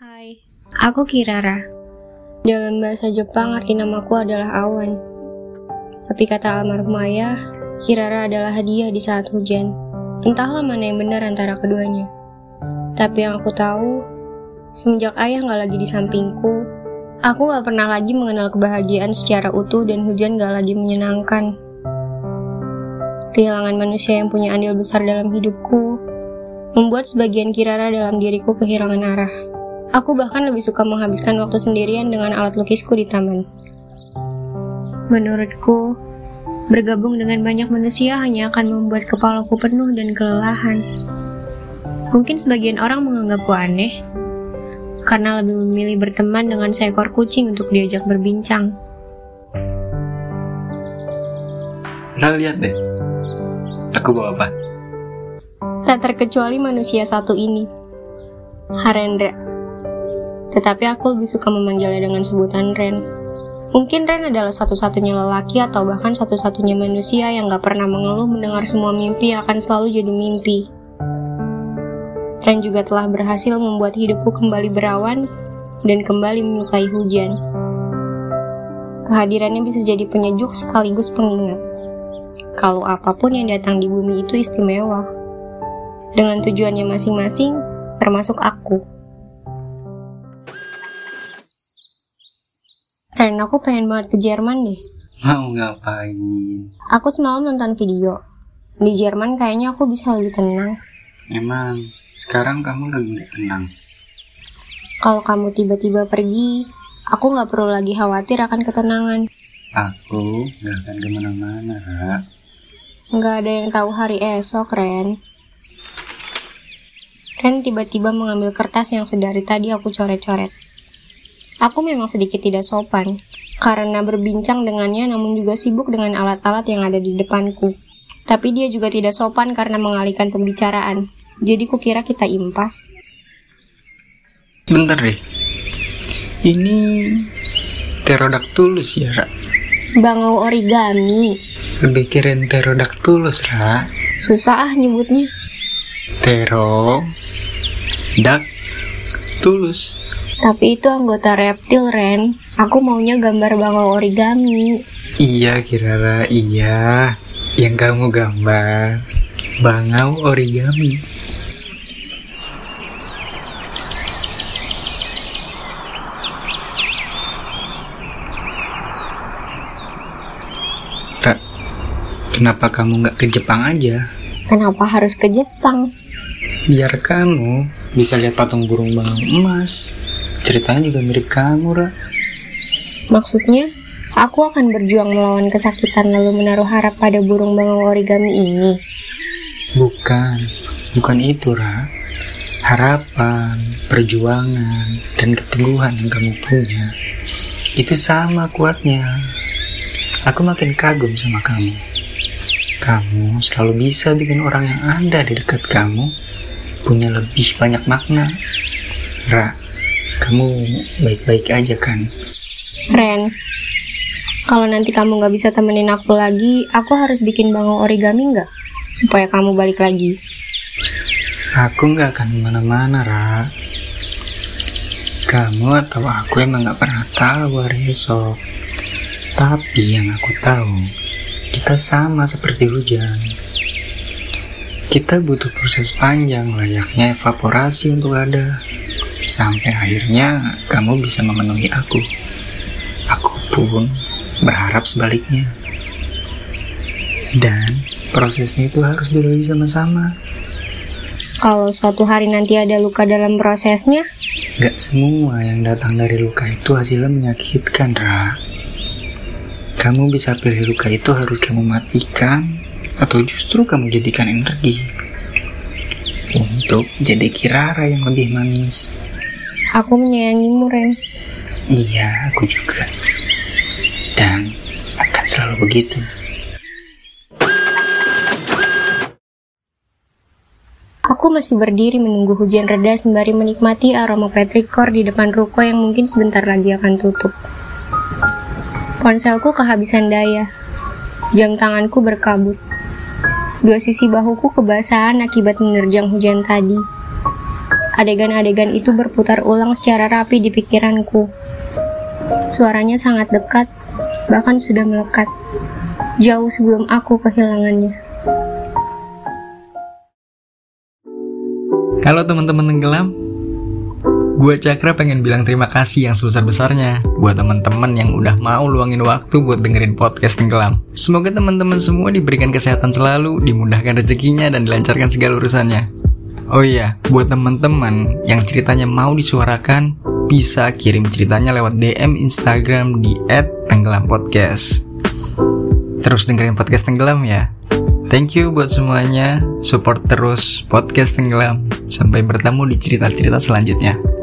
Hai, aku Kirara. Dalam bahasa Jepang arti namaku adalah awan. Tapi kata almarhum ayah, Kirara adalah hadiah di saat hujan. Entahlah mana yang benar antara keduanya. Tapi yang aku tahu, semenjak ayah nggak lagi di sampingku, aku nggak pernah lagi mengenal kebahagiaan secara utuh dan hujan nggak lagi menyenangkan. Kehilangan manusia yang punya andil besar dalam hidupku, membuat sebagian Kirara dalam diriku kehilangan arah. Aku bahkan lebih suka menghabiskan waktu sendirian dengan alat lukisku di taman. Menurutku, bergabung dengan banyak manusia hanya akan membuat kepalaku penuh dan kelelahan. Mungkin sebagian orang menganggapku aneh, karena lebih memilih berteman dengan seekor kucing untuk diajak berbincang. Nah, lihat deh. Aku bawa apa? Tak terkecuali manusia satu ini, Harendra. Tetapi aku lebih suka memanggilnya dengan sebutan Ren. Mungkin Ren adalah satu-satunya lelaki atau bahkan satu-satunya manusia yang gak pernah mengeluh mendengar semua mimpi akan selalu jadi mimpi. Ren juga telah berhasil membuat hidupku kembali berawan dan kembali menyukai hujan. Kehadirannya bisa jadi penyejuk sekaligus pengingat. Kalau apa pun yang datang di bumi itu istimewa. Dengan tujuannya masing-masing, termasuk aku. Ren, aku pengen banget ke Jerman deh. Mau ngapain? Aku semalam nonton video. Di Jerman kayaknya aku bisa lebih tenang. Emang sekarang kamu lagi gak tenang. Kalau kamu tiba-tiba pergi, aku nggak perlu lagi khawatir akan ketenangan. Aku gak akan ke mana-mana, Ra. Nggak ada yang tahu hari esok, Ren. Ren tiba-tiba mengambil kertas yang sedari tadi aku coret-coret. Aku memang sedikit tidak sopan, karena berbincang dengannya namun juga sibuk dengan alat-alat yang ada di depanku. Tapi dia juga tidak sopan karena mengalihkan pembicaraan. Jadi kukira kita impas. Bentar deh. Ini Pterodactylus ya, Ra? Bangau origami. Lebih keren Pterodactylus, Ra. Susah ah nyebutnya. Tero Dak Tulus Tapi itu anggota reptil, Ren. Aku maunya gambar bangau origami. Iya Kirara, iya Yang kamu gambar Bangau origami Ra, kenapa kamu nggak ke Jepang aja? Kenapa harus ke Jepang? Biar kamu bisa lihat patung burung bangau emas. Ceritanya juga mirip kamu, Ra. Maksudnya, aku akan berjuang melawan kesakitan lalu menaruh harap pada burung bangau origami ini. Bukan, bukan itu, Ra. Harapan, perjuangan, dan keteguhan yang kamu punya itu sama kuatnya. Aku makin kagum sama kamu. Kamu selalu bisa bikin orang yang ada di dekat kamu punya lebih banyak makna. Ra, kamu baik-baik aja kan? Ren, kalau nanti kamu nggak bisa temenin aku lagi, aku harus bikin bangau origami nggak? Supaya kamu balik lagi. Aku nggak akan ke mana-mana, Ra. Kamu atau aku emang nggak pernah tahu hari esok. Tapi yang aku tahu, kita sama seperti hujan. Kita butuh proses panjang layaknya evaporasi untuk ada. Sampai akhirnya kamu bisa memenuhi aku. Aku pun berharap sebaliknya. Dan prosesnya itu harus dilalui sama-sama. Kalau suatu hari nanti ada luka dalam prosesnya, Gak semua yang datang dari luka itu hasilnya menyakitkan, Ra. Kamu bisa pilih luka itu harus kamu matikan atau justru kamu jadikan energi untuk jadi kirara yang lebih manis. Aku menyayangimu, Ren. Iya, aku juga. Dan akan selalu begitu. Aku masih berdiri menunggu hujan reda sembari menikmati aroma petrikor di depan ruko yang mungkin sebentar lagi akan tutup. Ponselku kehabisan daya. Jam tanganku berkabut. Dua sisi bahuku kebasahan akibat menerjang hujan tadi. Adegan-adegan itu berputar ulang secara rapi di pikiranku. Suaranya sangat dekat, bahkan sudah melekat, jauh sebelum aku kehilangannya. Kalau teman-teman tenggelam, gue Cakra pengen bilang terima kasih yang sebesar-besarnya buat teman-teman yang udah mau luangin waktu buat dengerin podcast tenggelam. Semoga teman-teman semua diberikan kesehatan selalu, dimudahkan rezekinya, dan dilancarkan segala urusannya. Oh iya, buat teman-teman yang ceritanya mau disuarakan, bisa kirim ceritanya lewat DM Instagram di @tenggelampodcast. Terus dengerin podcast Tenggelam ya. Thank you buat semuanya, support terus podcast Tenggelam. Sampai bertemu di cerita-cerita selanjutnya.